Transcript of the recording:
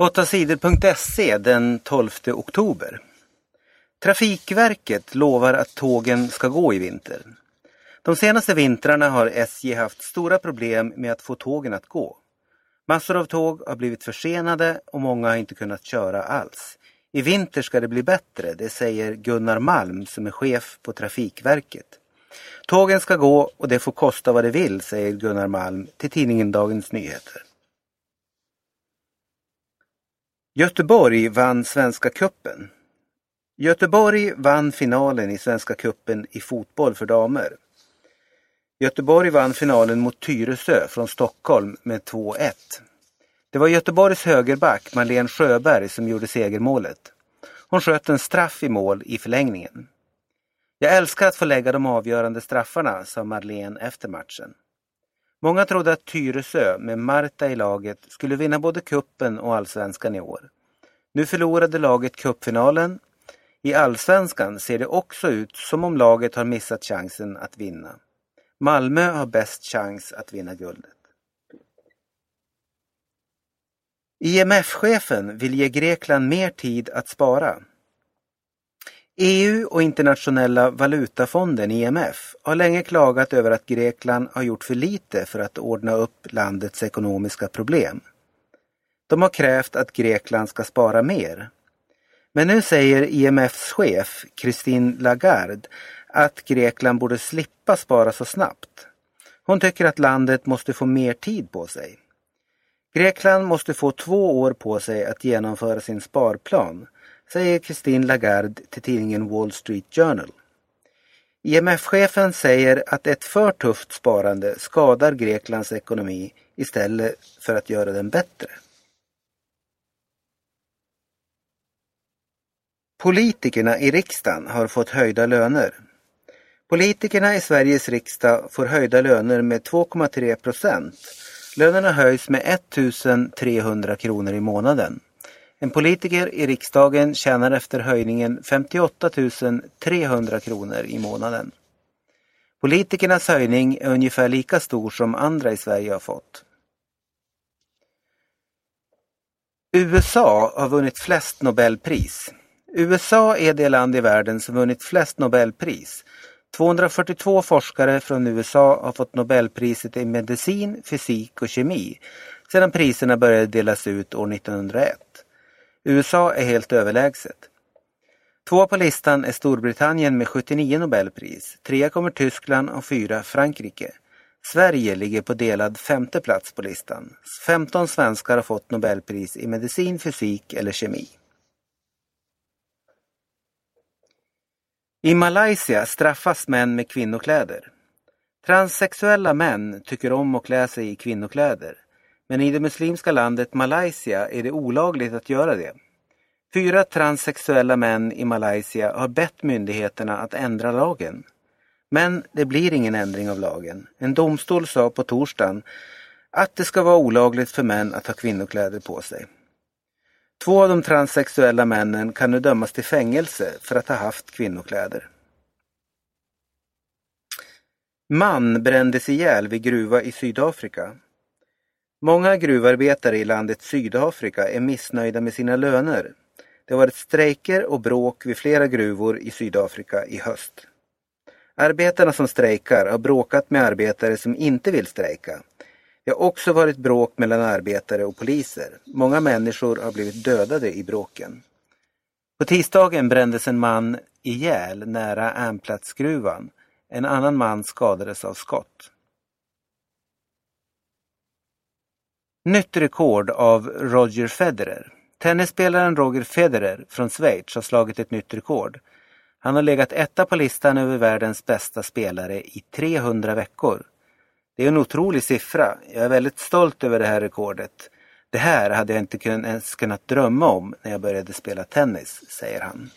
8sidor.se den 12 oktober. Trafikverket lovar att tågen ska gå i vinter. De senaste vintrarna har SJ haft stora problem med att få tågen att gå. Massor av tåg har blivit försenade och många har inte kunnat köra alls. I vinter ska det bli bättre, det säger Gunnar Malm som är chef på Trafikverket. Tågen ska gå och det får kosta vad det vill, säger Gunnar Malm till tidningen Dagens Nyheter. Göteborg vann Svenska Kuppen. Göteborg vann finalen i Svenska Kuppen i fotboll för damer. Göteborg vann finalen mot Tyresö från Stockholm med 2-1. Det var Göteborgs högerback Marlene Sjöberg som gjorde segermålet. Hon sköt en straff i mål i förlängningen. Jag älskar att få lägga de avgörande straffarna, sa Marlene efter matchen. Många trodde att Tyresö med Marta i laget skulle vinna både kuppen och allsvenskan i år. Nu förlorade laget cupfinalen. I allsvenskan ser det också ut som om laget har missat chansen att vinna. Malmö har bäst chans att vinna guldet. IMF-chefen vill ge Grekland mer tid att spara. EU och Internationella valutafonden IMF har länge klagat över att Grekland har gjort för lite för att ordna upp landets ekonomiska problem. De har krävt att Grekland ska spara mer. Men nu säger IMFs chef Christine Lagarde att Grekland borde slippa spara så snabbt. Hon tycker att landet måste få mer tid på sig. Grekland måste få två år på sig att genomföra sin sparplan, säger Christine Lagarde till tidningen Wall Street Journal. IMF-chefen säger att ett för tufft sparande skadar Greklands ekonomi istället för att göra den bättre. Politikerna i riksdagen har fått höjda löner. Politikerna i Sveriges riksdag får höjda löner med 2,3 procent. Lönerna höjs med 1 300 kronor i månaden. En politiker i riksdagen tjänar efter höjningen 58 300 kronor i månaden. Politikernas höjning är ungefär lika stor som andra i Sverige har fått. USA har vunnit flest Nobelpris. USA är det land i världen som vunnit flest Nobelpris. 242 forskare från USA har fått Nobelpriset i medicin, fysik och kemi sedan priserna började delas ut år 1901. USA är helt överlägset. Två på listan är Storbritannien med 79 Nobelpris, trea kommer Tyskland och fyra Frankrike. Sverige ligger på delad femte plats på listan. 15 svenskar har fått Nobelpris i medicin, fysik eller kemi. I Malaysia straffas män med kvinnokläder. Transsexuella män tycker om att klä sig i kvinnokläder. Men i det muslimska landet Malaysia är det olagligt att göra det. Fyra transsexuella män i Malaysia har bett myndigheterna att ändra lagen. Men det blir ingen ändring av lagen. En domstol sa på torsdagen att det ska vara olagligt för män att ha kvinnokläder på sig. Två av de transsexuella männen kan nu dömas till fängelse för att ha haft kvinnokläder. Man brändes ihjäl vid gruva i Sydafrika. Många gruvarbetare i landet Sydafrika är missnöjda med sina löner. Det har varit strejker och bråk vid flera gruvor i Sydafrika i höst. Arbetarna som strejkar har bråkat med arbetare som inte vill strejka. Det har också varit bråk mellan arbetare och poliser. Många människor har blivit dödade i bråken. På tisdagen brändes en man ihjäl nära Amplatsgruvan. En annan man skadades av skott. Nytt rekord av Roger Federer. Tennisspelaren Roger Federer från Schweiz har slagit ett nytt rekord. Han har legat etta på listan över världens bästa spelare i 300 veckor. Det är en otrolig siffra. Jag är väldigt stolt över det här rekordet. Det här hade jag inte ens kunnat drömma om när jag började spela tennis, säger han.